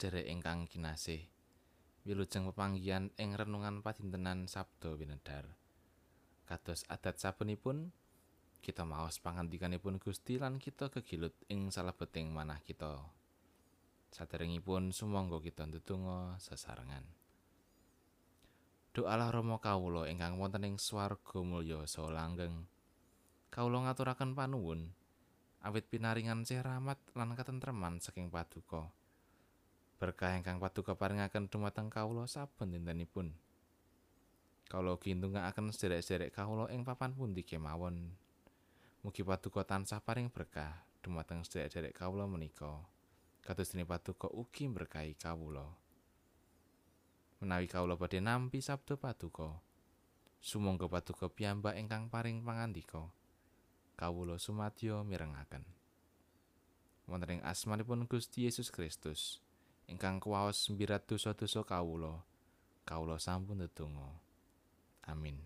sedherek ingkang kinasih, wilujeng pepanggihan ing renungan padintenan Sabda Winedhar. Kados adat sabenipun, kita maos pangandikanipun Gusti lan kita kegilut ing salebeting manah kita. Saderengipun sumangga kita ndedonga sesarengan. Doalah Rama kawula ingkang wonten ing swarga mulya saha langgeng. Kawula ngaturaken panuwun awit pinaringan sih rahmat lan katentreman saking paduka. Berkah ingkang paduka paringaken dumateng kawula saben dintenipun. Kawula gintungake sederek-sederek kawula ing papan pundi kemawon. Mugi paduka tansah paring berkah dumateng sederek-sederek kawula menika. Kados dene paduka ugi berkahi kawula. Menawi kawula badhe nampi sabda paduka, sumangga paduka piyambak ingkang paring pangandika. Kawula sumadyo mirengaken. Wonten ing asmanipun Gusti Yesus Kristus. Ingkang kuwaos mbirat dosa-dosa kawula. Kawula sampun ndedonga amin.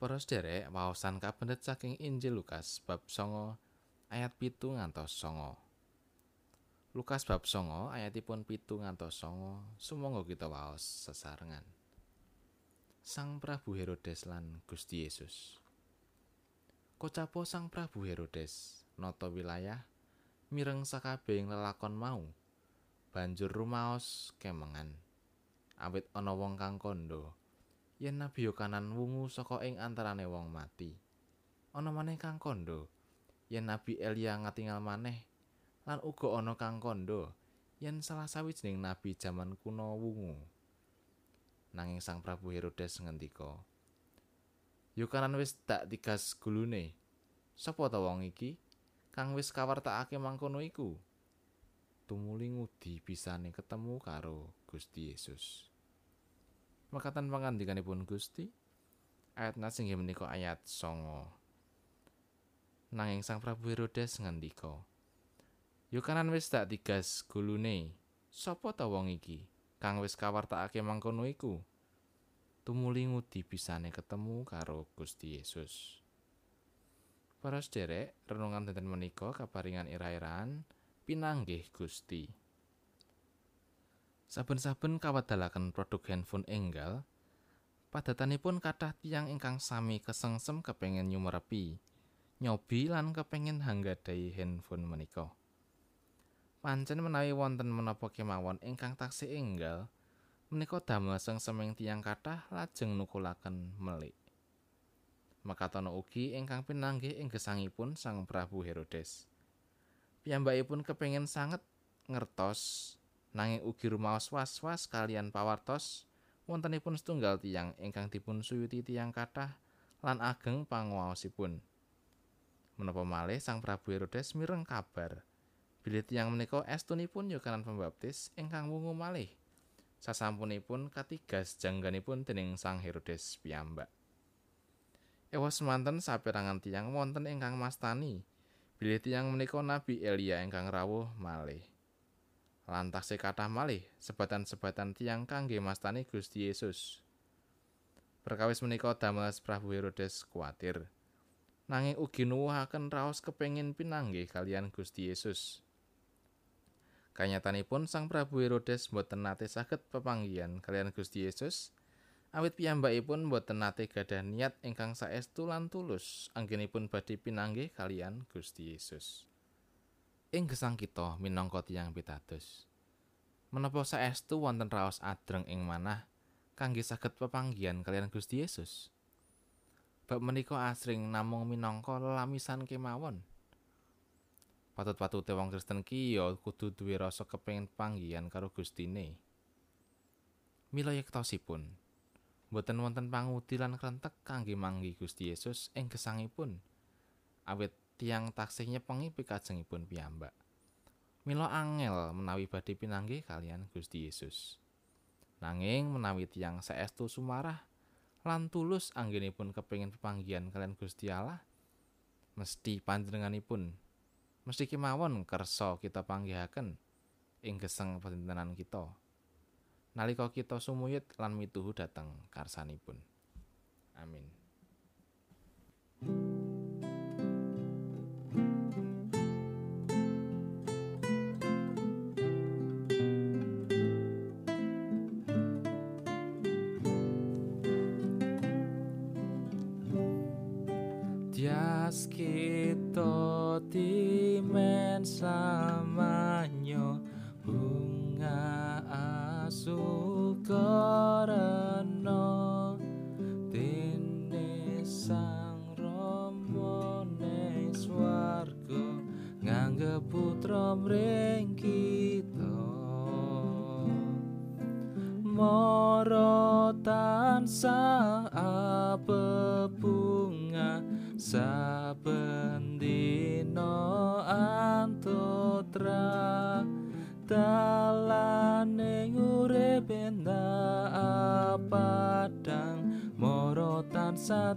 Para sederek waosan kapendet saking Injil Lukas bab 9 ayat pitu ngantos songo. Lukas bab 9 ayatipun pitu ngantos songo. Sumangga kita waos sesarengan. Sang Prabu Herodes lan Gusti Yesus. Kocapo Sang Prabu Herodes? Nata wilayah? Mireng sakabehing lelakon mau banjur rumaos kemengan. Awit ana wong kang kandha. Yen nabi kanan wungu saka ing antarane wong mati. Ana maneh kang kandha. Yen nabi Elia ngatingal maneh lan uga ana kang kandha yen salah sawijining nabi jaman kuno wungu. Nanging sang Prabu Herodes ngendika Yukanan wis tak tigas gulune. Sapa ta wong iki? Kang wis kawartakake mangkono iku tumuli ngudi bisane ketemu karo Gusti Yesus. Makatan pangandikanipun Gusti ayat nasing menika ayat songo nanging sang Prabu Herodes ngandika Yo kanan wis tak digas gulune sapa ta wong iki kang wis kawartakake mangkono iku? Tumuli ngudi bisane ketemu karo Gusti Yesus. Para sederek, renungan dinten menika kaparingan ira-iraan pinanggih Gusti. Saben-saben kawadalaken produk handphone enggal, padatanipun kathah tiyang ingkang sami kesengsem kepengin nyumerepi, nyobi lan kepengin hanggadai handphone menika. Pancen menawi wonten menapa kemawon ingkang taksih enggal, menika damel sengseming tiyang kathah lajeng nukulaken melik. Makatono ugi ingkang pinanggih ing gesangipun Sang Prabu Herodes. Piyambakipun kepengin sanget ngertos nanging ugi rumaos was-was kalian pawartos wontenipun setunggal tiyang ingkang dipun suyuti tiyang kathah lan ageng panguwaosipun. Menapa malih Sang Prabu Herodes mireng kabar bilih tiyang menika estunipun yoganan pembaptis ingkang wungu malih. Sasampunipun katigas jangganipun dening Sang Herodes piyambak. Ewa semanten saperangan tiyang wonten ingkang mastani bilih tiyang menika Nabi Elia ingkang rawuh malih. Lantas kathah malih sebatan-sebatan tiyang kangge mastani Gusti Yesus. Perkawis menika damel Prabu Herodes kuatir. Nanging ugi nuwuhaken raos kepengin pinanggih kalian Gusti Yesus. Kanyatanipun Sang Prabu Herodes boten nate saged pepanggihan kalian Gusti Yesus. Awit piyambakipun boten nate gadah niat ingkang saestu lan tulus anggenipun badhe pinanggih kalian Gusti Yesus. Ing gesang kita minangka tiyang pitados. Menapa saestu wonten raos adreng ing manah kangge saged pepanggihan kalian Gusti Yesus? Bab menika asring namung minangka lamisan kemawon. Patut-patute wong Kristen ki ya kudu duwe rasa kepengin panggihan karo Gustine. Mila yektosipun, Mboten wonten pangudi lan krentek kangge manggi Gusti Yesus ing gesangipun. Awit tiang taksih nyepengi pikajengipun piyambak. Mila angel menawi badhe pinanggih kalian Gusti Yesus. Nanging menawi tiang saestu sumarah lan tulus anggenipun kepingin pepanggihan kalian Gusti Allah, mesti panjenenganipun mesti kemawon kersa kita panggihaken ing geseng padintenan kita. nalika kita sumuyut lan mituhu dhateng karsanipun. Amin. Dias kita timen samanyo putra mring kita. Mara tansah bunga? Saben dina antotra. Dalane urip padang. Mara tansah